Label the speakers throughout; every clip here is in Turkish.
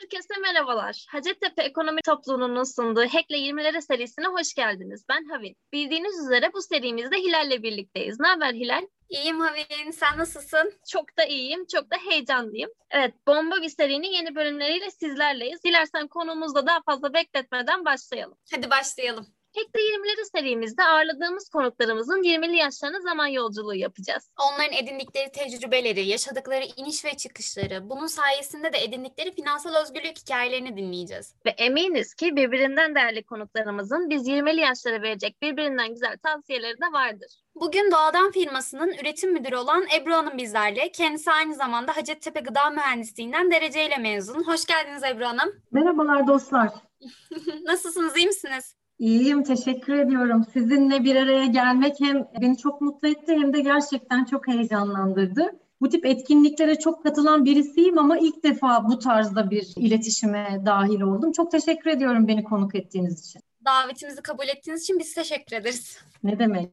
Speaker 1: Herkese merhabalar. Hacettepe Ekonomi Topluluğu'nun sunduğu Hack'le 20'lere serisine hoş geldiniz. Ben Havin. Bildiğiniz üzere bu serimizde Hilal'le birlikteyiz. Ne haber Hilal?
Speaker 2: İyiyim Havin. Sen nasılsın?
Speaker 1: Çok da iyiyim, çok da heyecanlıyım. Evet, Bomba bir serinin yeni bölümleriyle sizlerleyiz. Dilersen konumuzda daha fazla bekletmeden başlayalım.
Speaker 2: Hadi başlayalım.
Speaker 1: Hack'te 20'leri serimizde ağırladığımız konuklarımızın 20'li yaşlarına zaman yolculuğu yapacağız.
Speaker 2: Onların edindikleri tecrübeleri, yaşadıkları iniş ve çıkışları, bunun sayesinde de edindikleri finansal özgürlük hikayelerini dinleyeceğiz.
Speaker 1: Ve eminiz ki birbirinden değerli konuklarımızın biz 20'li yaşlara verecek birbirinden güzel tavsiyeleri de vardır.
Speaker 2: Bugün Doğadan firmasının üretim müdürü olan Ebru Hanım bizlerle. Kendisi aynı zamanda Hacettepe Gıda Mühendisliğinden dereceyle mezun. Hoş geldiniz Ebru Hanım.
Speaker 3: Merhabalar dostlar.
Speaker 2: Nasılsınız, iyi misiniz?
Speaker 3: İyiyim, teşekkür ediyorum. Sizinle bir araya gelmek hem beni çok mutlu etti hem de gerçekten çok heyecanlandırdı. Bu tip etkinliklere çok katılan birisiyim ama ilk defa bu tarzda bir iletişime dahil oldum. Çok teşekkür ediyorum beni konuk ettiğiniz için.
Speaker 2: Davetimizi kabul ettiğiniz için biz teşekkür ederiz.
Speaker 3: Ne demek?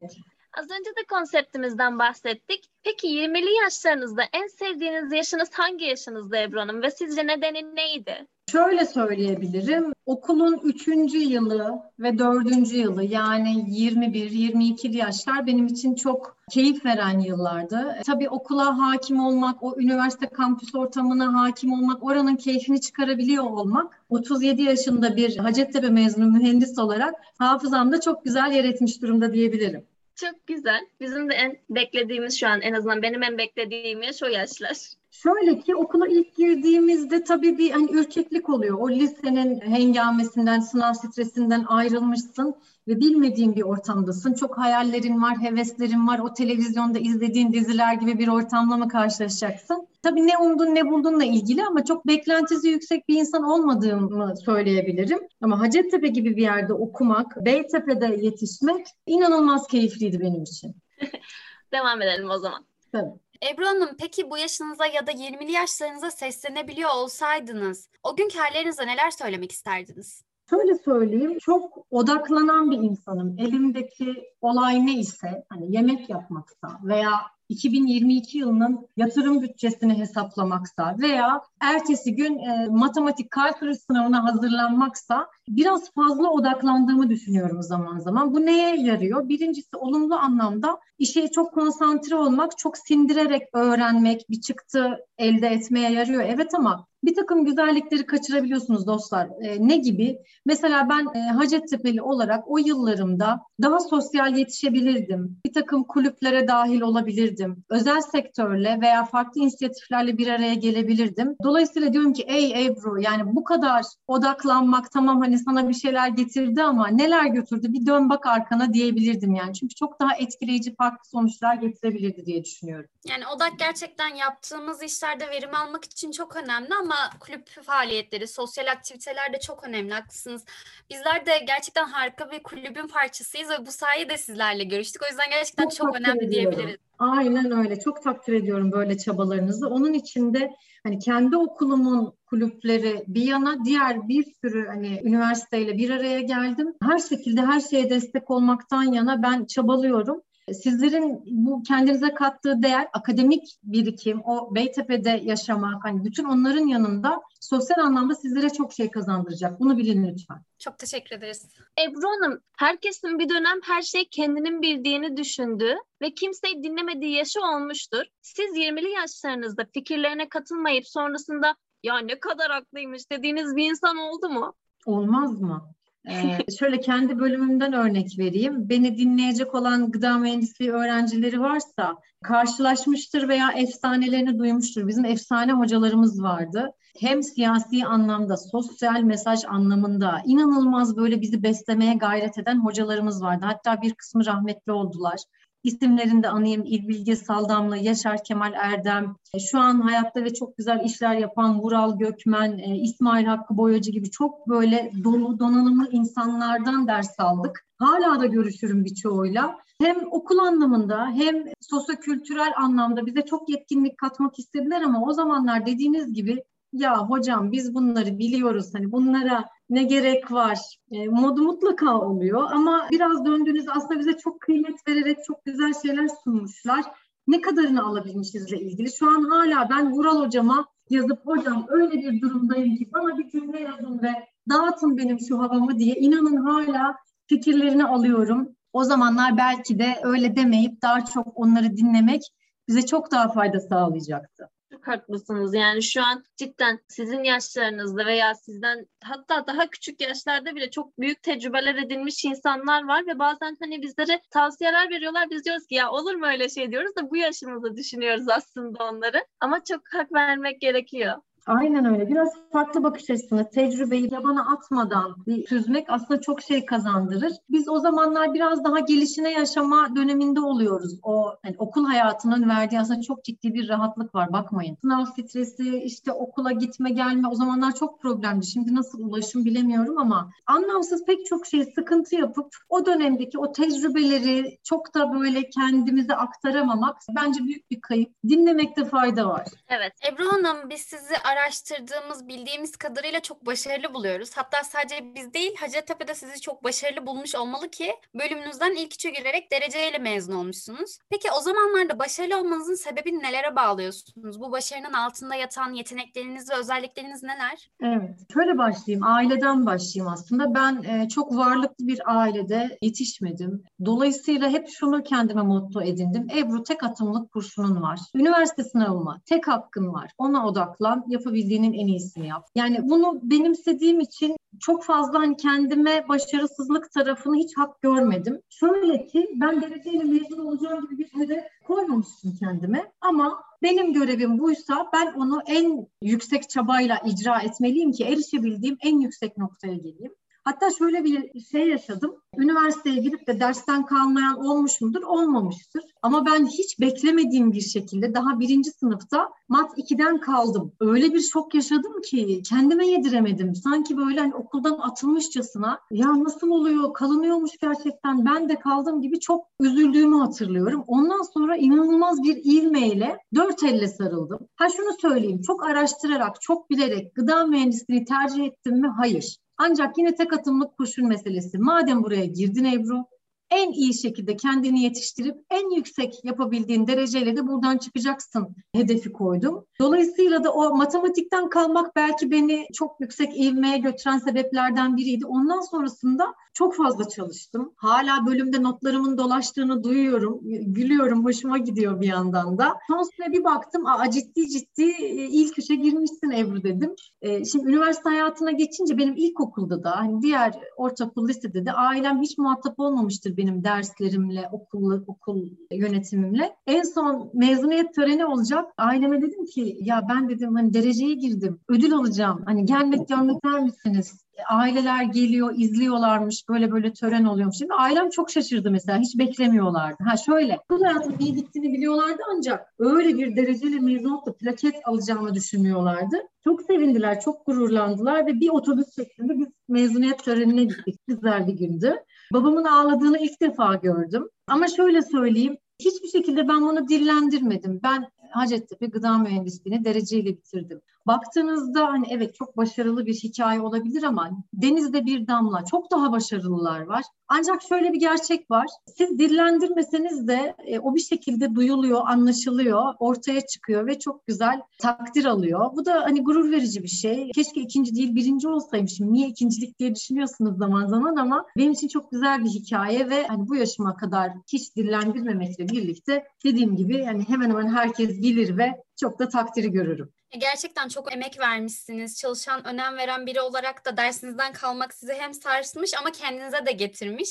Speaker 1: Az önce de konseptimizden bahsettik. Peki 20'li yaşlarınızda en sevdiğiniz yaşınız hangi yaşınızda Ebru Hanım ve sizce nedeni neydi?
Speaker 3: Şöyle söyleyebilirim. Okulun üçüncü yılı ve dördüncü yılı yani 21-22'li yaşlar benim için çok keyif veren yıllardı. Tabii okula hakim olmak, o üniversite kampüs ortamına hakim olmak, oranın keyfini çıkarabiliyor olmak 37 yaşında bir Hacettepe mezunu mühendis olarak hafızamda çok güzel yer etmiş durumda diyebilirim.
Speaker 1: Çok güzel. Bizim de en beklediğimiz şu an en azından benim en beklediğim yaş o yaşlar.
Speaker 3: Şöyle ki okula ilk girdiğimizde tabii bir hani ürkeklik oluyor. O lisenin hengamesinden, sınav stresinden ayrılmışsın ve bilmediğin bir ortamdasın. Çok hayallerin var, heveslerin var. O televizyonda izlediğin diziler gibi bir ortamla mı karşılaşacaksın? Tabii ne umdun ne buldunla ilgili ama çok beklentisi yüksek bir insan olmadığımı söyleyebilirim. Ama Hacettepe gibi bir yerde okumak, Beytepe'de yetişmek inanılmaz keyifliydi benim için.
Speaker 1: Devam edelim o zaman.
Speaker 3: Tabii.
Speaker 2: Ebru Hanım peki bu yaşınıza ya da 20'li yaşlarınıza seslenebiliyor olsaydınız o günkü hallerinize neler söylemek isterdiniz?
Speaker 3: Şöyle söyleyeyim, çok odaklanan bir insanım. Elimdeki olay ne ise, hani yemek yapmaksa veya 2022 yılının yatırım bütçesini hesaplamaksa veya ertesi gün e, matematik kalkülüs sınavına hazırlanmaksa biraz fazla odaklandığımı düşünüyorum zaman zaman. Bu neye yarıyor? Birincisi olumlu anlamda işe çok konsantre olmak, çok sindirerek öğrenmek, bir çıktı elde etmeye yarıyor. Evet ama bir takım güzellikleri kaçırabiliyorsunuz dostlar. E, ne gibi? Mesela ben e, Hacettepe'li olarak o yıllarımda daha sosyal yetişebilirdim. Bir takım kulüplere dahil olabilirdim. Özel sektörle veya farklı inisiyatiflerle bir araya gelebilirdim. Dolayısıyla diyorum ki ey Ebru yani bu kadar odaklanmak tamam hani sana bir şeyler getirdi ama neler götürdü bir dön bak arkana diyebilirdim yani. Çünkü çok daha etkileyici farklı sonuçlar getirebilirdi diye düşünüyorum.
Speaker 2: Yani odak gerçekten yaptığımız işlerde verim almak için çok önemli ama kulüp faaliyetleri, sosyal aktiviteler de çok önemli. Haklısınız. Bizler de gerçekten harika bir kulübün parçasıyız ve bu sayede sizlerle görüştük. O yüzden gerçekten çok, çok önemli ediyorum. diyebiliriz.
Speaker 3: Aynen öyle. Çok takdir ediyorum böyle çabalarınızı. Onun içinde hani kendi okulumun kulüpleri bir yana diğer bir sürü hani üniversiteyle bir araya geldim. Her şekilde her şeye destek olmaktan yana ben çabalıyorum. Sizlerin bu kendinize kattığı değer, akademik birikim, o Beytepe'de yaşamak, hani bütün onların yanında sosyal anlamda sizlere çok şey kazandıracak. Bunu bilin lütfen.
Speaker 2: Çok teşekkür ederiz.
Speaker 1: Ebru Hanım, herkesin bir dönem her şey kendinin bildiğini düşündüğü ve kimseyi dinlemediği yaşı olmuştur. Siz 20'li yaşlarınızda fikirlerine katılmayıp sonrasında ya ne kadar haklıymış dediğiniz bir insan oldu mu?
Speaker 3: Olmaz mı? Ee, şöyle kendi bölümümden örnek vereyim. Beni dinleyecek olan gıda mühendisliği öğrencileri varsa karşılaşmıştır veya efsanelerini duymuştur. Bizim efsane hocalarımız vardı. Hem siyasi anlamda, sosyal mesaj anlamında inanılmaz böyle bizi beslemeye gayret eden hocalarımız vardı. Hatta bir kısmı rahmetli oldular. İsimlerini de anayım. İlbilge Saldamlı, Yaşar Kemal Erdem, e, şu an hayatta ve çok güzel işler yapan Vural Gökmen, e, İsmail Hakkı Boyacı gibi çok böyle dolu donanımlı insanlardan ders aldık. Hala da görüşürüm birçoğuyla. Hem okul anlamında hem sosyokültürel anlamda bize çok yetkinlik katmak istediler ama o zamanlar dediğiniz gibi ya hocam biz bunları biliyoruz hani bunlara ne gerek var e, modu mutlaka oluyor ama biraz döndüğünüz aslında bize çok kıymet vererek çok güzel şeyler sunmuşlar. Ne kadarını alabilmişizle ilgili. Şu an hala ben Vural hocama yazıp hocam öyle bir durumdayım ki bana bir cümle yazın ve dağıtın benim şu havamı diye inanın hala fikirlerini alıyorum. O zamanlar belki de öyle demeyip daha çok onları dinlemek bize çok daha fayda sağlayacaktı.
Speaker 1: Çok haklısınız. Yani şu an cidden sizin yaşlarınızda veya sizden hatta daha küçük yaşlarda bile çok büyük tecrübeler edinmiş insanlar var ve bazen hani bizlere tavsiyeler veriyorlar. Biz diyoruz ki ya olur mu öyle şey diyoruz da bu yaşımızda düşünüyoruz aslında onları. Ama çok hak vermek gerekiyor.
Speaker 3: Aynen öyle. Biraz farklı bakış açısını, tecrübeyi yabana atmadan süzmek aslında çok şey kazandırır. Biz o zamanlar biraz daha gelişine yaşama döneminde oluyoruz. O yani okul hayatının verdiği aslında çok ciddi bir rahatlık var. Bakmayın. Sınav stresi, işte okula gitme gelme o zamanlar çok problemdi. Şimdi nasıl ulaşım bilemiyorum ama anlamsız pek çok şey sıkıntı yapıp o dönemdeki o tecrübeleri çok da böyle kendimize aktaramamak bence büyük bir kayıp. Dinlemekte fayda var.
Speaker 1: Evet.
Speaker 2: Ebru Hanım biz sizi araştırdığımız, bildiğimiz kadarıyla çok başarılı buluyoruz. Hatta sadece biz değil, Hacettepe'de sizi çok başarılı bulmuş olmalı ki bölümünüzden ilk üçe girerek dereceyle mezun olmuşsunuz. Peki o zamanlarda başarılı olmanızın sebebini nelere bağlıyorsunuz? Bu başarının altında yatan yetenekleriniz ve özellikleriniz neler?
Speaker 3: Evet, şöyle başlayayım. Aileden başlayayım aslında. Ben e, çok varlıklı bir ailede yetişmedim. Dolayısıyla hep şunu kendime motto edindim. Ebru tek atımlık kurşunun var. Üniversite sınavıma tek hakkın var. Ona odaklan, yapabildiğinin en iyisini yap. Yani bunu benimsediğim için çok fazla hani kendime başarısızlık tarafını hiç hak görmedim. Şöyle ki ben dereceyle mezun olacağım gibi bir hedef koymamıştım kendime ama benim görevim buysa ben onu en yüksek çabayla icra etmeliyim ki erişebildiğim en yüksek noktaya geleyim. Hatta şöyle bir şey yaşadım. Üniversiteye girip de dersten kalmayan olmuş mudur? Olmamıştır. Ama ben hiç beklemediğim bir şekilde daha birinci sınıfta mat 2'den kaldım. Öyle bir şok yaşadım ki kendime yediremedim. Sanki böyle hani okuldan atılmışçasına ya nasıl oluyor, kalınıyormuş gerçekten ben de kaldım gibi çok üzüldüğümü hatırlıyorum. Ondan sonra inanılmaz bir ivmeyle dört elle sarıldım. Ha şunu söyleyeyim, çok araştırarak, çok bilerek gıda mühendisliğini tercih ettim mi? Hayır. Ancak yine tek atımlık kurşun meselesi. Madem buraya girdin Ebru, en iyi şekilde kendini yetiştirip en yüksek yapabildiğin dereceyle de buradan çıkacaksın hedefi koydum. Dolayısıyla da o matematikten kalmak belki beni çok yüksek ivmeye götüren sebeplerden biriydi. Ondan sonrasında çok fazla çalıştım. Hala bölümde notlarımın dolaştığını duyuyorum. Gülüyorum, hoşuma gidiyor bir yandan da. Son süre bir baktım, aa ciddi ciddi e, ilk üçe girmişsin Ebru dedim. E, şimdi üniversite hayatına geçince benim ilkokulda da hani diğer ortaokul lisede de ailem hiç muhatap olmamıştır benim derslerimle, okul, okul yönetimimle. En son mezuniyet töreni olacak. Aileme dedim ki ya ben dedim hani dereceye girdim. Ödül alacağım. Hani gelmek görmek misiniz? aileler geliyor, izliyorlarmış, böyle böyle tören oluyormuş. Şimdi ailem çok şaşırdı mesela, hiç beklemiyorlardı. Ha şöyle, bu hayatın iyi gittiğini biliyorlardı ancak öyle bir dereceli mezun olup plaket alacağımı düşünmüyorlardı. Çok sevindiler, çok gururlandılar ve bir otobüs şeklinde biz mezuniyet törenine gittik. Güzel bir gündü. Babamın ağladığını ilk defa gördüm. Ama şöyle söyleyeyim, hiçbir şekilde ben bunu dillendirmedim. Ben Hacettepe Gıda Mühendisliğini dereceyle bitirdim. Baktığınızda hani evet çok başarılı bir hikaye olabilir ama denizde bir damla çok daha başarılılar var. Ancak şöyle bir gerçek var. Siz dillendirmeseniz de e, o bir şekilde duyuluyor, anlaşılıyor, ortaya çıkıyor ve çok güzel takdir alıyor. Bu da hani gurur verici bir şey. Keşke ikinci değil birinci olsaymışım. Niye ikincilik diye düşünüyorsunuz zaman zaman ama benim için çok güzel bir hikaye ve hani bu yaşıma kadar hiç dillendirmemekle birlikte dediğim gibi yani hemen hemen herkes bilir ve çok da takdiri görürüm.
Speaker 2: Gerçekten çok emek vermişsiniz. Çalışan, önem veren biri olarak da dersinizden kalmak sizi hem sarsmış ama kendinize de getirmiş.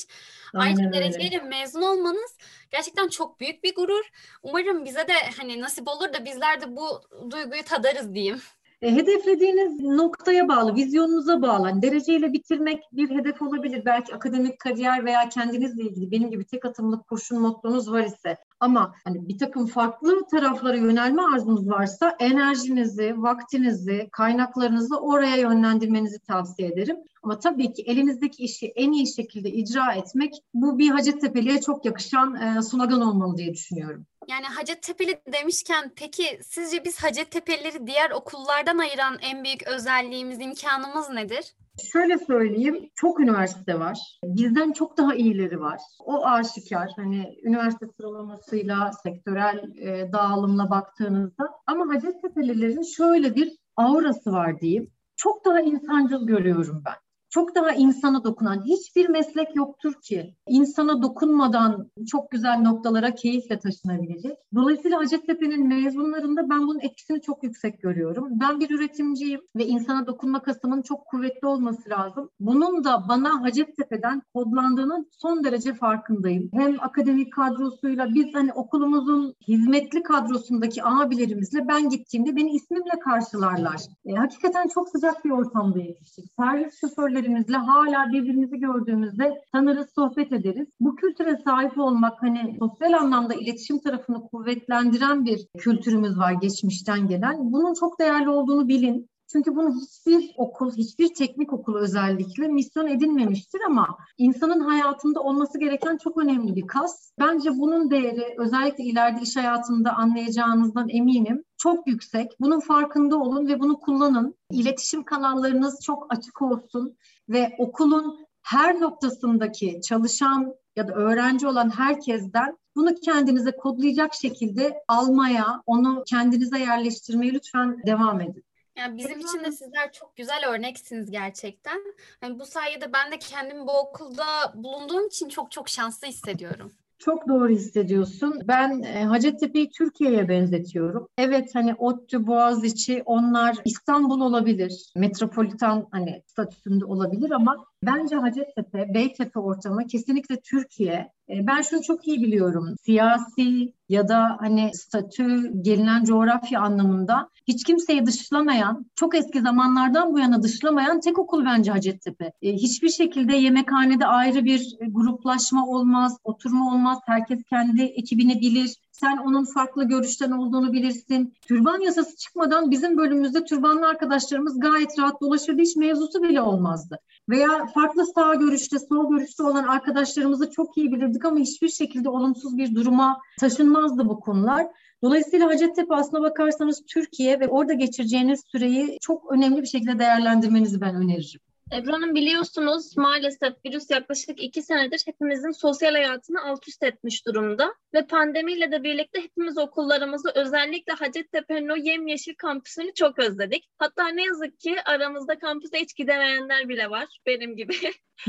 Speaker 2: Aynen Aynı dereceyle mezun olmanız gerçekten çok büyük bir gurur. Umarım bize de hani nasip olur da bizler de bu duyguyu tadarız diyeyim.
Speaker 3: E, hedeflediğiniz noktaya bağlı, vizyonunuza bağlı. Yani dereceyle bitirmek bir hedef olabilir. Belki akademik kariyer veya kendinizle ilgili benim gibi tek atımlık kurşun mottonuz var ise ama hani bir takım farklı taraflara yönelme arzunuz varsa enerjinizi, vaktinizi, kaynaklarınızı oraya yönlendirmenizi tavsiye ederim. Ama tabii ki elinizdeki işi en iyi şekilde icra etmek bu bir Hacettepe'liye çok yakışan e, slogan olmalı diye düşünüyorum.
Speaker 2: Yani Hacettepe'li demişken peki sizce biz Hacettepe'lileri diğer okullardan ayıran en büyük özelliğimiz, imkanımız nedir?
Speaker 3: Şöyle söyleyeyim, çok üniversite var. Bizden çok daha iyileri var. O aşikar. Hani üniversite sıralamasıyla, sektörel e, dağılımla baktığınızda. Ama Hacettepe'lilerin şöyle bir aurası var diyeyim. Çok daha insancıl görüyorum ben çok daha insana dokunan hiçbir meslek yoktur ki insana dokunmadan çok güzel noktalara keyifle taşınabilecek. Dolayısıyla Hacettepe'nin mezunlarında ben bunun etkisini çok yüksek görüyorum. Ben bir üretimciyim ve insana dokunma kasımın çok kuvvetli olması lazım. Bunun da bana Hacettepe'den kodlandığının son derece farkındayım. Hem akademik kadrosuyla biz hani okulumuzun hizmetli kadrosundaki abilerimizle ben gittiğimde beni ismimle karşılarlar. E, hakikaten çok sıcak bir ortamda yetiştik. Servis şoförleri büyüklerimizle hala birbirimizi gördüğümüzde tanırız, sohbet ederiz. Bu kültüre sahip olmak hani sosyal anlamda iletişim tarafını kuvvetlendiren bir kültürümüz var geçmişten gelen. Bunun çok değerli olduğunu bilin. Çünkü bunu hiçbir okul, hiçbir teknik okul özellikle misyon edinmemiştir ama insanın hayatında olması gereken çok önemli bir kas. Bence bunun değeri özellikle ileride iş hayatında anlayacağınızdan eminim çok yüksek. Bunun farkında olun ve bunu kullanın. İletişim kanallarınız çok açık olsun ve okulun her noktasındaki çalışan ya da öğrenci olan herkesten bunu kendinize kodlayacak şekilde almaya, onu kendinize yerleştirmeye lütfen devam edin.
Speaker 2: Yani bizim için de sizler çok güzel örneksiniz gerçekten. Yani bu sayede ben de kendimi bu okulda bulunduğum için çok çok şanslı hissediyorum.
Speaker 3: Çok doğru hissediyorsun. Ben e, Hacettepe'yi Türkiye'ye benzetiyorum. Evet hani ODTÜ, Boğaziçi onlar İstanbul olabilir. Metropolitan hani statüsünde olabilir ama bence Hacettepe, Beytepe ortamı kesinlikle Türkiye. E, ben şunu çok iyi biliyorum. Siyasi ya da hani statü, gelinen coğrafya anlamında hiç kimseyi dışlamayan, çok eski zamanlardan bu yana dışlamayan tek okul bence Hacettepe. E, hiçbir şekilde yemekhanede ayrı bir gruplaşma olmaz, oturma olmaz. Herkes kendi ekibini bilir. Sen onun farklı görüşten olduğunu bilirsin. Türban yasası çıkmadan bizim bölümümüzde türbanlı arkadaşlarımız gayet rahat dolaşırdı. Hiç mevzusu bile olmazdı. Veya farklı sağ görüşte, sol görüşte olan arkadaşlarımızı çok iyi bilirdik ama hiçbir şekilde olumsuz bir duruma taşınmazdı bu konular. Dolayısıyla Hacettepe aslına bakarsanız Türkiye ve orada geçireceğiniz süreyi çok önemli bir şekilde değerlendirmenizi ben öneririm.
Speaker 1: Ebru Hanım biliyorsunuz maalesef virüs yaklaşık iki senedir hepimizin sosyal hayatını alt üst etmiş durumda. Ve pandemiyle de birlikte hepimiz okullarımızı özellikle Hacettepe'nin o yemyeşil kampüsünü çok özledik. Hatta ne yazık ki aramızda kampüse hiç gidemeyenler bile var benim gibi.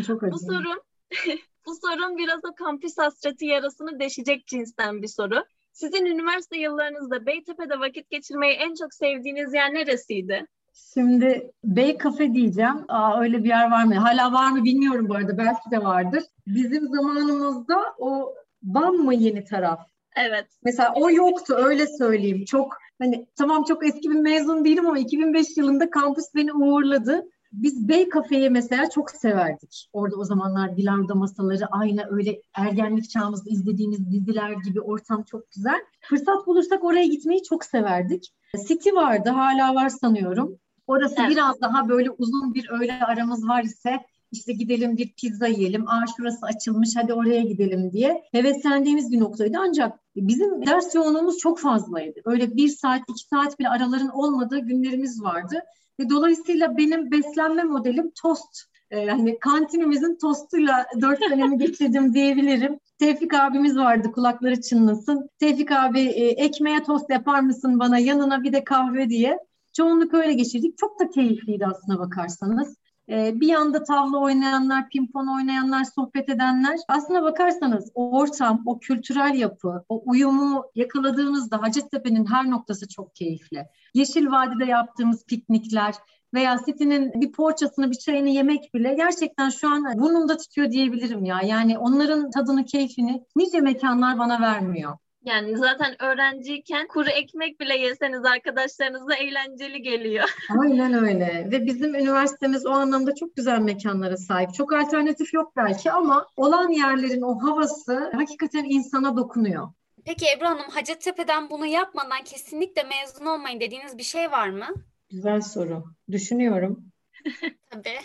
Speaker 3: Çok
Speaker 1: bu sorun bu sorun biraz o kampüs hasreti yarasını deşecek cinsten bir soru. Sizin üniversite yıllarınızda Beytepe'de vakit geçirmeyi en çok sevdiğiniz yer neresiydi?
Speaker 3: Şimdi Bey Kafe diyeceğim. Aa, öyle bir yer var mı? Hala var mı bilmiyorum bu arada. Belki de vardır. Bizim zamanımızda o BAM mı yeni taraf?
Speaker 1: Evet.
Speaker 3: Mesela o yoktu öyle söyleyeyim. Çok hani tamam çok eski bir mezun değilim ama 2005 yılında kampüs beni uğurladı. Biz Bey Kafe'yi mesela çok severdik. Orada o zamanlar bilardo masaları aynı öyle ergenlik çağımızda izlediğimiz diziler gibi ortam çok güzel. Fırsat bulursak oraya gitmeyi çok severdik. City vardı hala var sanıyorum. Orası evet. biraz daha böyle uzun bir öğle aramız var ise işte gidelim bir pizza yiyelim, aa şurası açılmış hadi oraya gidelim diye heveslendiğimiz bir noktaydı. Ancak bizim ders yoğunluğumuz çok fazlaydı. Öyle bir saat, iki saat bile araların olmadığı günlerimiz vardı. Ve dolayısıyla benim beslenme modelim tost. Yani kantinimizin tostuyla dört senemi geçirdim diyebilirim. Tevfik abimiz vardı kulakları çınlasın. Tevfik abi e, ekmeğe tost yapar mısın bana yanına bir de kahve diye. Çoğunluk öyle geçirdik. Çok da keyifliydi aslına bakarsanız. Ee, bir yanda tavla oynayanlar, pimpon oynayanlar, sohbet edenler. Aslına bakarsanız o ortam, o kültürel yapı, o uyumu yakaladığınızda Hacettepe'nin her noktası çok keyifli. Yeşil Vadi'de yaptığımız piknikler, veya City'nin bir poğaçasını, bir çayını yemek bile gerçekten şu an burnumda tutuyor diyebilirim ya. Yani onların tadını, keyfini nice mekanlar bana vermiyor.
Speaker 1: Yani zaten öğrenciyken kuru ekmek bile yeseniz arkadaşlarınızla eğlenceli geliyor.
Speaker 3: Aynen öyle. Ve bizim üniversitemiz o anlamda çok güzel mekanlara sahip. Çok alternatif yok belki ama olan yerlerin o havası hakikaten insana dokunuyor.
Speaker 2: Peki Ebru Hanım Hacettepe'den bunu yapmadan kesinlikle mezun olmayın dediğiniz bir şey var mı?
Speaker 3: Güzel soru. Düşünüyorum.
Speaker 2: Tabii.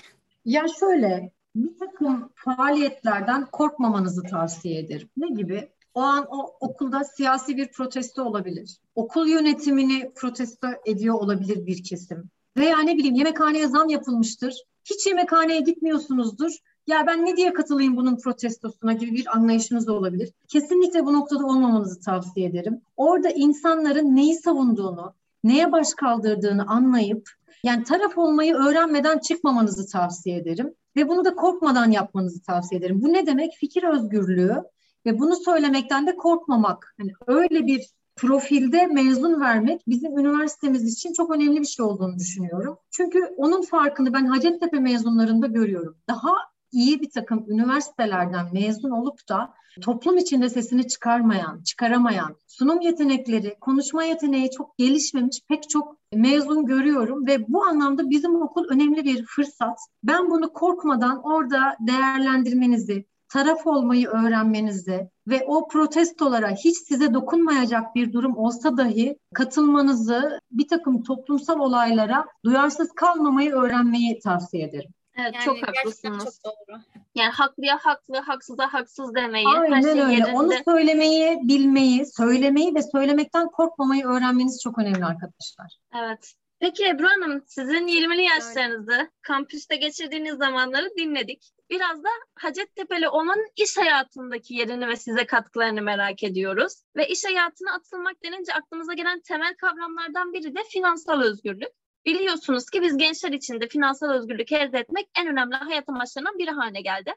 Speaker 3: Ya şöyle bir takım faaliyetlerden korkmamanızı tavsiye ederim. Ne gibi? O an o okulda siyasi bir protesto olabilir. Okul yönetimini protesto ediyor olabilir bir kesim. Veya ne bileyim yemekhaneye zam yapılmıştır. Hiç yemekhaneye gitmiyorsunuzdur. Ya ben ne diye katılayım bunun protestosuna gibi bir anlayışınız da olabilir. Kesinlikle bu noktada olmamanızı tavsiye ederim. Orada insanların neyi savunduğunu, neye baş kaldırdığını anlayıp yani taraf olmayı öğrenmeden çıkmamanızı tavsiye ederim. Ve bunu da korkmadan yapmanızı tavsiye ederim. Bu ne demek? Fikir özgürlüğü ve bunu söylemekten de korkmamak. Yani öyle bir profilde mezun vermek bizim üniversitemiz için çok önemli bir şey olduğunu düşünüyorum. Çünkü onun farkını ben Hacettepe mezunlarında görüyorum. Daha iyi bir takım üniversitelerden mezun olup da toplum içinde sesini çıkarmayan, çıkaramayan, sunum yetenekleri, konuşma yeteneği çok gelişmemiş pek çok mezun görüyorum ve bu anlamda bizim okul önemli bir fırsat. Ben bunu korkmadan orada değerlendirmenizi, taraf olmayı öğrenmenizi ve o protestolara hiç size dokunmayacak bir durum olsa dahi katılmanızı, bir takım toplumsal olaylara duyarsız kalmamayı öğrenmeyi tavsiye ederim.
Speaker 1: Evet
Speaker 2: Yani
Speaker 1: çok
Speaker 2: gerçekten
Speaker 1: haklısınız.
Speaker 2: çok doğru.
Speaker 1: Yani haklıya haklı, haksıza haksız demeyi, her
Speaker 3: Aynen
Speaker 1: şey
Speaker 3: öyle.
Speaker 1: yerinde.
Speaker 3: Onu söylemeyi, bilmeyi, söylemeyi ve söylemekten korkmamayı öğrenmeniz çok önemli arkadaşlar.
Speaker 1: Evet. Peki Ebru Hanım, sizin 20'li yaşlarınızı, kampüste geçirdiğiniz zamanları dinledik. Biraz da Hacettepe'li olmanın iş hayatındaki yerini ve size katkılarını merak ediyoruz. Ve iş hayatına atılmak denince aklımıza gelen temel kavramlardan biri de finansal özgürlük. Biliyorsunuz ki biz gençler için de finansal özgürlük elde etmek en önemli hayat amaçlarından biri haline geldi.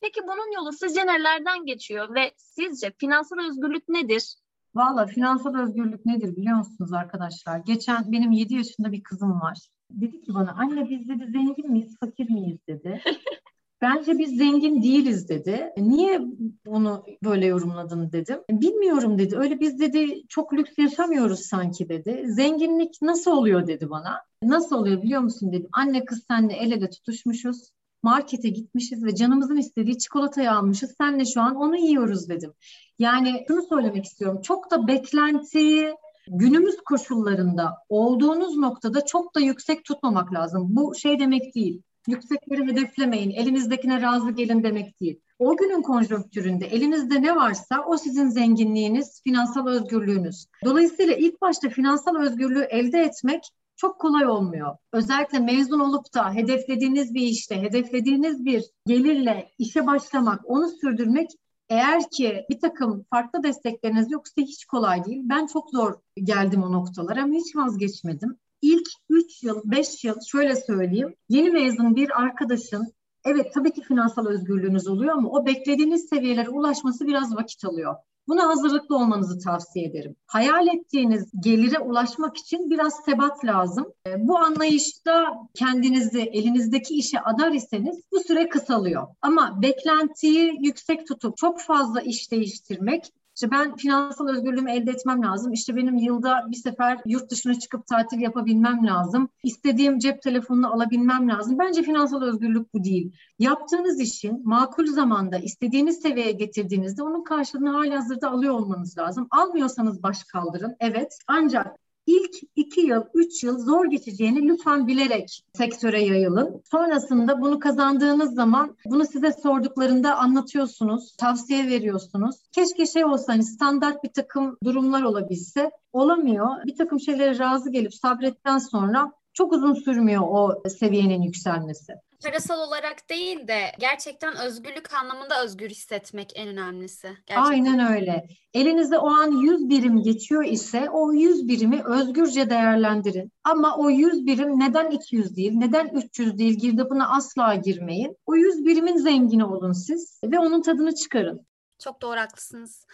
Speaker 1: Peki bunun yolu sizce nelerden geçiyor ve sizce finansal özgürlük nedir?
Speaker 3: Valla finansal özgürlük nedir biliyor musunuz arkadaşlar? Geçen benim 7 yaşında bir kızım var. Dedi ki bana anne biz dedi zengin miyiz, fakir miyiz dedi. Bence biz zengin değiliz dedi. Niye bunu böyle yorumladın dedim. Bilmiyorum dedi. Öyle biz dedi çok lüks yaşamıyoruz sanki dedi. Zenginlik nasıl oluyor dedi bana. Nasıl oluyor biliyor musun dedim. Anne kız senle el ele tutuşmuşuz. Markete gitmişiz ve canımızın istediği çikolatayı almışız. Senle şu an onu yiyoruz dedim. Yani şunu söylemek istiyorum. Çok da beklentiyi günümüz koşullarında olduğunuz noktada çok da yüksek tutmamak lazım. Bu şey demek değil. Yüksekleri hedeflemeyin, elinizdekine razı gelin demek değil. O günün konjonktüründe elinizde ne varsa o sizin zenginliğiniz, finansal özgürlüğünüz. Dolayısıyla ilk başta finansal özgürlüğü elde etmek çok kolay olmuyor. Özellikle mezun olup da hedeflediğiniz bir işte, hedeflediğiniz bir gelirle işe başlamak, onu sürdürmek eğer ki bir takım farklı destekleriniz yoksa hiç kolay değil. Ben çok zor geldim o noktalara ama hiç vazgeçmedim. İlk 3 yıl, 5 yıl şöyle söyleyeyim. Yeni mezun bir arkadaşın evet tabii ki finansal özgürlüğünüz oluyor ama o beklediğiniz seviyelere ulaşması biraz vakit alıyor. Buna hazırlıklı olmanızı tavsiye ederim. Hayal ettiğiniz gelire ulaşmak için biraz sebat lazım. E, Bu anlayışta kendinizi elinizdeki işe adar iseniz bu süre kısalıyor. Ama beklentiyi yüksek tutup çok fazla iş değiştirmek işte ben finansal özgürlüğümü elde etmem lazım. İşte benim yılda bir sefer yurt dışına çıkıp tatil yapabilmem lazım. İstediğim cep telefonunu alabilmem lazım. Bence finansal özgürlük bu değil. Yaptığınız işin makul zamanda istediğiniz seviyeye getirdiğinizde onun karşılığını hali hazırda alıyor olmanız lazım. Almıyorsanız baş kaldırın. Evet ancak İlk iki yıl, üç yıl zor geçeceğini lütfen bilerek sektöre yayılın. Sonrasında bunu kazandığınız zaman bunu size sorduklarında anlatıyorsunuz, tavsiye veriyorsunuz. Keşke şey olsa hani standart bir takım durumlar olabilse. Olamıyor. Bir takım şeylere razı gelip sabretten sonra çok uzun sürmüyor o seviyenin yükselmesi.
Speaker 2: Parasal olarak değil de gerçekten özgürlük anlamında özgür hissetmek en önemlisi. Gerçekten.
Speaker 3: Aynen öyle. Elinize o an 100 birim geçiyor ise o 100 birimi özgürce değerlendirin. Ama o 100 birim neden 200 değil, neden 300 değil girdabına asla girmeyin. O 100 birimin zengini olun siz ve onun tadını çıkarın.
Speaker 2: Çok doğru haklısınız.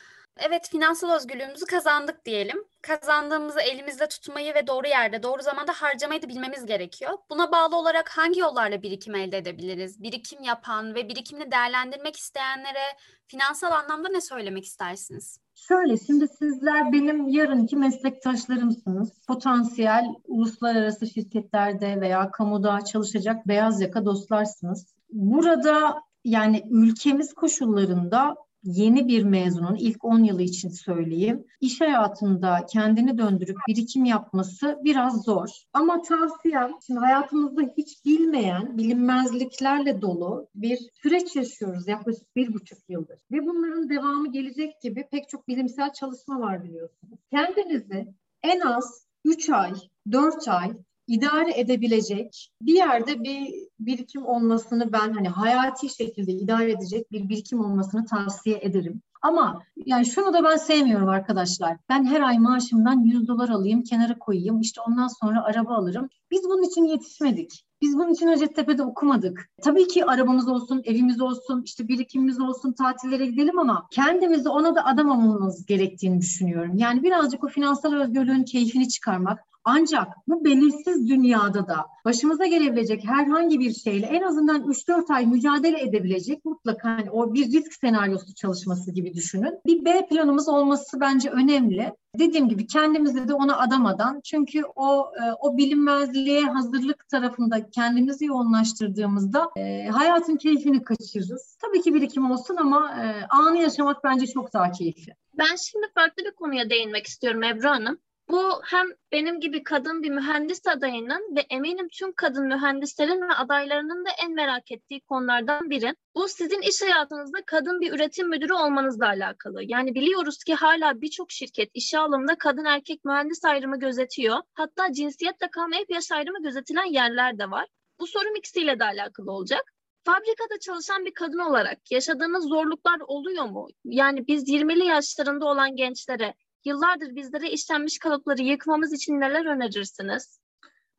Speaker 2: Evet, finansal özgürlüğümüzü kazandık diyelim. Kazandığımızı elimizde tutmayı ve doğru yerde, doğru zamanda harcamayı da bilmemiz gerekiyor. Buna bağlı olarak hangi yollarla birikim elde edebiliriz? Birikim yapan ve birikimini değerlendirmek isteyenlere finansal anlamda ne söylemek istersiniz?
Speaker 3: Şöyle şimdi sizler benim yarınki meslektaşlarımsınız. Potansiyel uluslararası şirketlerde veya kamuda çalışacak beyaz yaka dostlarsınız. Burada yani ülkemiz koşullarında yeni bir mezunun ilk 10 yılı için söyleyeyim. iş hayatında kendini döndürüp birikim yapması biraz zor. Ama tavsiyem şimdi hayatımızda hiç bilmeyen, bilinmezliklerle dolu bir süreç yaşıyoruz yaklaşık bir buçuk yıldır. Ve bunların devamı gelecek gibi pek çok bilimsel çalışma var biliyorsunuz. Kendinizi en az 3 ay, 4 ay idare edebilecek bir yerde bir birikim olmasını ben hani hayati şekilde idare edecek bir birikim olmasını tavsiye ederim. Ama yani şunu da ben sevmiyorum arkadaşlar. Ben her ay maaşımdan 100 dolar alayım, kenara koyayım. İşte ondan sonra araba alırım. Biz bunun için yetişmedik. Biz bunun için Hacettepe'de okumadık. Tabii ki arabamız olsun, evimiz olsun, işte birikimimiz olsun, tatillere gidelim ama kendimizi ona da adamamamız gerektiğini düşünüyorum. Yani birazcık o finansal özgürlüğün keyfini çıkarmak, ancak bu belirsiz dünyada da başımıza gelebilecek herhangi bir şeyle en azından 3-4 ay mücadele edebilecek mutlaka hani o bir risk senaryosu çalışması gibi düşünün. Bir B planımız olması bence önemli. Dediğim gibi kendimizi de ona adamadan çünkü o e, o bilinmezliğe hazırlık tarafında kendimizi yoğunlaştırdığımızda e, hayatın keyfini kaçırırız. Tabii ki birikim olsun ama e, anı yaşamak bence çok daha keyifli.
Speaker 1: Ben şimdi farklı bir konuya değinmek istiyorum Ebru Hanım. Bu hem benim gibi kadın bir mühendis adayının ve eminim tüm kadın mühendislerin ve adaylarının da en merak ettiği konulardan biri. Bu sizin iş hayatınızda kadın bir üretim müdürü olmanızla alakalı. Yani biliyoruz ki hala birçok şirket işe alımda kadın erkek mühendis ayrımı gözetiyor. Hatta cinsiyetle kalmayıp yaş ayrımı gözetilen yerler de var. Bu sorum ikisiyle de alakalı olacak. Fabrikada çalışan bir kadın olarak yaşadığınız zorluklar oluyor mu? Yani biz 20'li yaşlarında olan gençlere Yıllardır bizlere işlenmiş kalıpları yıkmamız için neler önerirsiniz?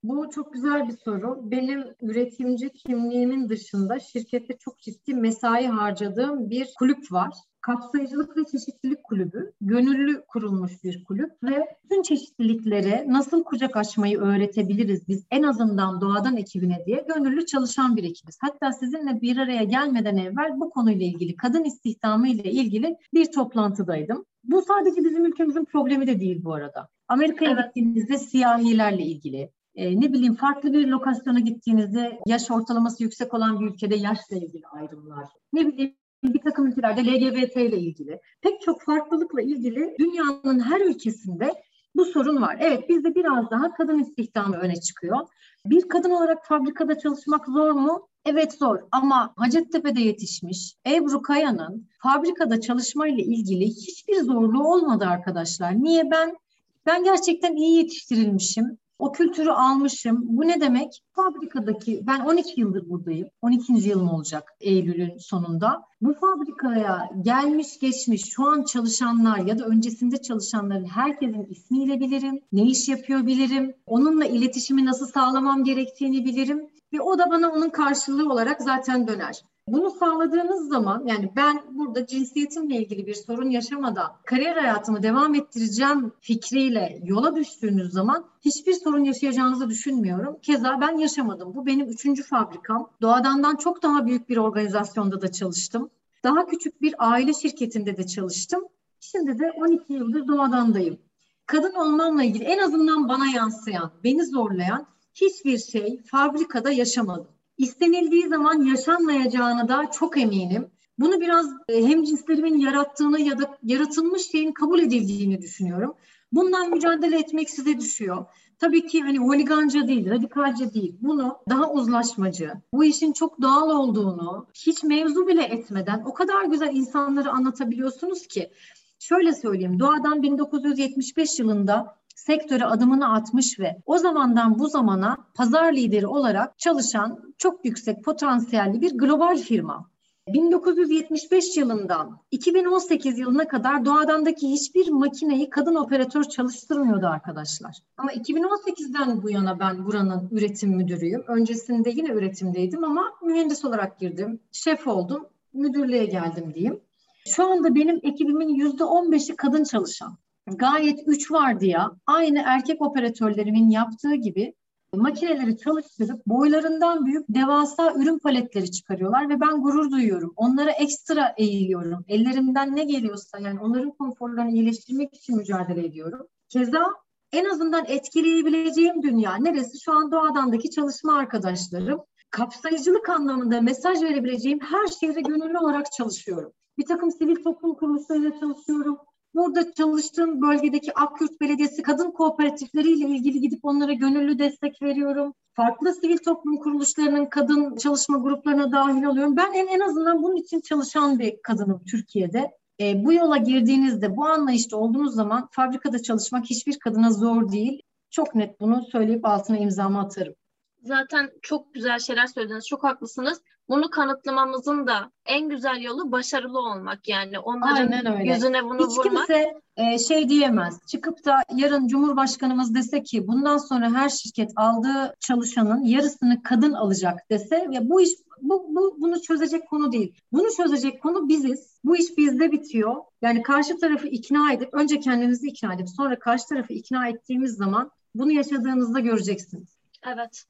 Speaker 3: Bu çok güzel bir soru. Benim üretimci kimliğimin dışında şirkette çok ciddi mesai harcadığım bir kulüp var. Kapsayıcılık ve Çeşitlilik Kulübü, gönüllü kurulmuş bir kulüp ve bütün çeşitliliklere nasıl kucak açmayı öğretebiliriz biz en azından doğadan ekibine diye gönüllü çalışan bir ekibiz. Hatta sizinle bir araya gelmeden evvel bu konuyla ilgili, kadın istihdamı ile ilgili bir toplantıdaydım. Bu sadece bizim ülkemizin problemi de değil bu arada. Amerika'ya evet. gittiğinizde siyahilerle ilgili, e, ne bileyim farklı bir lokasyona gittiğinizde yaş ortalaması yüksek olan bir ülkede yaşla ilgili ayrımlar, ne bileyim bir takım ülkelerde LGBT ile ilgili, pek çok farklılıkla ilgili dünyanın her ülkesinde bu sorun var. Evet bizde biraz daha kadın istihdamı öne çıkıyor. Bir kadın olarak fabrikada çalışmak zor mu? Evet zor ama Hacettepe'de yetişmiş Ebru Kaya'nın fabrikada çalışmayla ilgili hiçbir zorluğu olmadı arkadaşlar. Niye ben ben gerçekten iyi yetiştirilmişim. O kültürü almışım. Bu ne demek? Fabrikadaki, ben 12 yıldır buradayım. 12. yılım olacak Eylül'ün sonunda. Bu fabrikaya gelmiş geçmiş şu an çalışanlar ya da öncesinde çalışanların herkesin ismiyle bilirim. Ne iş yapıyor bilirim. Onunla iletişimi nasıl sağlamam gerektiğini bilirim. Ve o da bana onun karşılığı olarak zaten döner. Bunu sağladığınız zaman yani ben burada cinsiyetimle ilgili bir sorun yaşamadan kariyer hayatımı devam ettireceğim fikriyle yola düştüğünüz zaman hiçbir sorun yaşayacağınızı düşünmüyorum. Keza ben yaşamadım. Bu benim üçüncü fabrikam. Doğadan'dan çok daha büyük bir organizasyonda da çalıştım. Daha küçük bir aile şirketinde de çalıştım. Şimdi de 12 yıldır Doğadan'dayım. Kadın olmamla ilgili en azından bana yansıyan, beni zorlayan hiçbir şey fabrikada yaşamadım istenildiği zaman yaşanmayacağını da çok eminim. Bunu biraz e, hem cinslerimin yarattığını ya da yaratılmış şeyin kabul edildiğini düşünüyorum. Bundan mücadele etmek size düşüyor. Tabii ki hani holiganca değil, radikalce değil. Bunu daha uzlaşmacı, bu işin çok doğal olduğunu hiç mevzu bile etmeden o kadar güzel insanları anlatabiliyorsunuz ki. Şöyle söyleyeyim, Doğadan 1975 yılında sektöre adımını atmış ve o zamandan bu zamana pazar lideri olarak çalışan çok yüksek potansiyelli bir global firma. 1975 yılından 2018 yılına kadar doğadandaki hiçbir makineyi kadın operatör çalıştırmıyordu arkadaşlar. Ama 2018'den bu yana ben buranın üretim müdürüyüm. Öncesinde yine üretimdeydim ama mühendis olarak girdim. Şef oldum, müdürlüğe geldim diyeyim. Şu anda benim ekibimin %15'i kadın çalışan gayet üç vardı ya aynı erkek operatörlerimin yaptığı gibi makineleri çalıştırıp boylarından büyük devasa ürün paletleri çıkarıyorlar ve ben gurur duyuyorum. Onlara ekstra eğiliyorum. Ellerimden ne geliyorsa yani onların konforlarını iyileştirmek için mücadele ediyorum. Keza en azından etkileyebileceğim dünya neresi? Şu an doğadandaki çalışma arkadaşlarım. Kapsayıcılık anlamında mesaj verebileceğim her şeyde gönüllü olarak çalışıyorum. Bir takım sivil toplum kuruluşlarıyla çalışıyorum Burada çalıştığım bölgedeki Akyurt Belediyesi kadın kooperatifleriyle ilgili gidip onlara gönüllü destek veriyorum. Farklı sivil toplum kuruluşlarının kadın çalışma gruplarına dahil oluyorum. Ben en, en azından bunun için çalışan bir kadınım Türkiye'de. E, bu yola girdiğinizde, bu anlayışta olduğunuz zaman fabrikada çalışmak hiçbir kadına zor değil. Çok net bunu söyleyip altına imzamı atarım.
Speaker 1: Zaten çok güzel şeyler söylediniz. Çok haklısınız. Bunu kanıtlamamızın da en güzel yolu başarılı olmak yani. Onların yüzüne bunu
Speaker 3: Hiç
Speaker 1: vurmak.
Speaker 3: kimse e, şey diyemez. Çıkıp da yarın Cumhurbaşkanımız dese ki bundan sonra her şirket aldığı çalışanın yarısını kadın alacak dese ya bu iş bu, bu bunu çözecek konu değil. Bunu çözecek konu biziz. Bu iş bizde bitiyor. Yani karşı tarafı ikna edip önce kendimizi ikna edip sonra karşı tarafı ikna ettiğimiz zaman bunu yaşadığınızda göreceksiniz.
Speaker 1: Evet.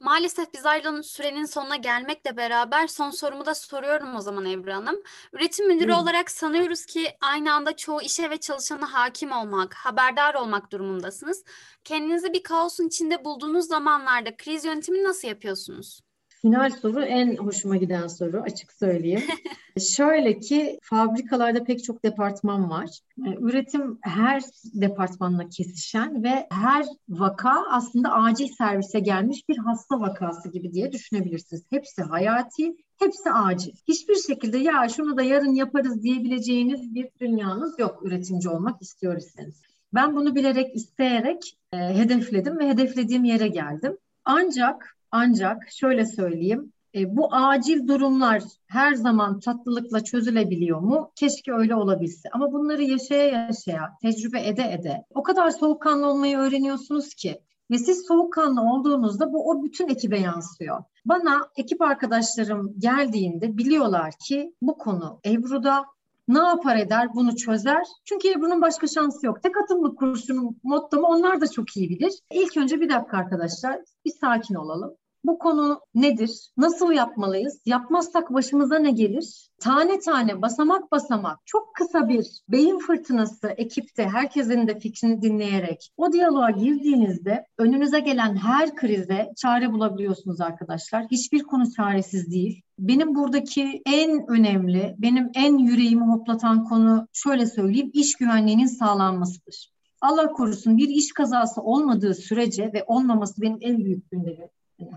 Speaker 2: Maalesef biz ayrılan sürenin sonuna gelmekle beraber son sorumu da soruyorum o zaman Ebru Hanım. Üretim müdürü
Speaker 3: Buyurun.
Speaker 2: olarak sanıyoruz ki aynı anda çoğu işe ve çalışana hakim olmak, haberdar olmak durumundasınız. Kendinizi bir kaosun içinde bulduğunuz zamanlarda kriz yönetimini nasıl yapıyorsunuz?
Speaker 3: Final soru en hoşuma giden soru açık söyleyeyim. Şöyle ki fabrikalarda pek çok departman var. Ee, Üretim her departmanla kesişen ve her vaka aslında acil servise gelmiş bir hasta vakası gibi diye düşünebilirsiniz. Hepsi hayati, hepsi acil. Hiçbir şekilde ya şunu da yarın yaparız diyebileceğiniz bir dünyanız yok üretimci olmak istiyorsanız. Ben bunu bilerek, isteyerek e, hedefledim ve hedeflediğim yere geldim. Ancak ancak şöyle söyleyeyim, e, bu acil durumlar her zaman tatlılıkla çözülebiliyor mu? Keşke öyle olabilse. Ama bunları yaşaya yaşaya, tecrübe ede ede o kadar soğukkanlı olmayı öğreniyorsunuz ki. Ve siz soğukkanlı olduğunuzda bu o bütün ekibe yansıyor. Bana ekip arkadaşlarım geldiğinde biliyorlar ki bu konu Ebru'da ne yapar eder bunu çözer. Çünkü Ebru'nun başka şansı yok. Tek atımlık kurşunun mottomu onlar da çok iyi bilir. İlk önce bir dakika arkadaşlar bir sakin olalım. Bu konu nedir? Nasıl yapmalıyız? Yapmazsak başımıza ne gelir? Tane tane, basamak basamak, çok kısa bir beyin fırtınası ekipte herkesin de fikrini dinleyerek o diyaloğa girdiğinizde önünüze gelen her krize çare bulabiliyorsunuz arkadaşlar. Hiçbir konu çaresiz değil. Benim buradaki en önemli, benim en yüreğimi hoplatan konu şöyle söyleyeyim, iş güvenliğinin sağlanmasıdır. Allah korusun bir iş kazası olmadığı sürece ve olmaması benim en büyük gündemim.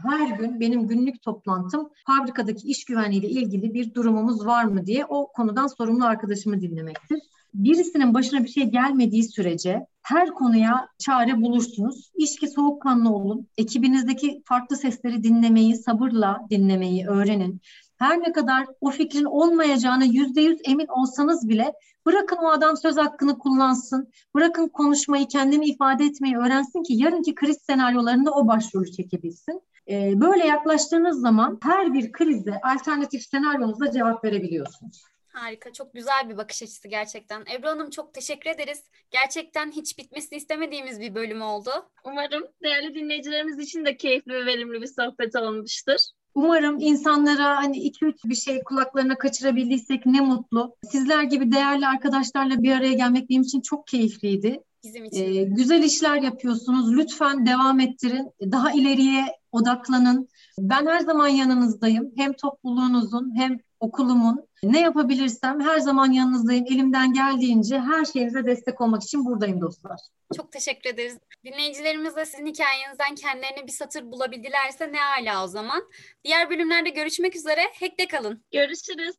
Speaker 3: Her gün benim günlük toplantım fabrikadaki iş güvenliği ile ilgili bir durumumuz var mı diye o konudan sorumlu arkadaşımı dinlemektir. Birisinin başına bir şey gelmediği sürece her konuya çare bulursunuz. İşki soğukkanlı olun. Ekibinizdeki farklı sesleri dinlemeyi, sabırla dinlemeyi öğrenin. Her ne kadar o fikrin olmayacağına yüzde yüz emin olsanız bile bırakın o adam söz hakkını kullansın. Bırakın konuşmayı, kendini ifade etmeyi öğrensin ki yarınki kriz senaryolarında o başrolü çekebilsin. Ee, böyle yaklaştığınız zaman her bir krize alternatif senaryonuzda cevap verebiliyorsunuz.
Speaker 2: Harika, çok güzel bir bakış açısı gerçekten. Ebru Hanım çok teşekkür ederiz. Gerçekten hiç bitmesini istemediğimiz bir bölüm oldu.
Speaker 1: Umarım değerli dinleyicilerimiz için de keyifli ve verimli bir sohbet olmuştur.
Speaker 3: Umarım insanlara hani iki üç bir şey kulaklarına kaçırabildiysek ne mutlu. Sizler gibi değerli arkadaşlarla bir araya gelmek benim için çok keyifliydi.
Speaker 2: Bizim için.
Speaker 3: Ee, güzel işler yapıyorsunuz. Lütfen devam ettirin. Daha ileriye odaklanın. Ben her zaman yanınızdayım. Hem topluluğunuzun hem okulumun. Ne yapabilirsem her zaman yanınızdayım. Elimden geldiğince her şeyinize destek olmak için buradayım dostlar.
Speaker 2: Çok teşekkür ederiz. Dinleyicilerimiz de sizin hikayenizden kendilerine bir satır bulabildilerse ne hala o zaman. Diğer bölümlerde görüşmek üzere. Hack'te kalın.
Speaker 1: Görüşürüz.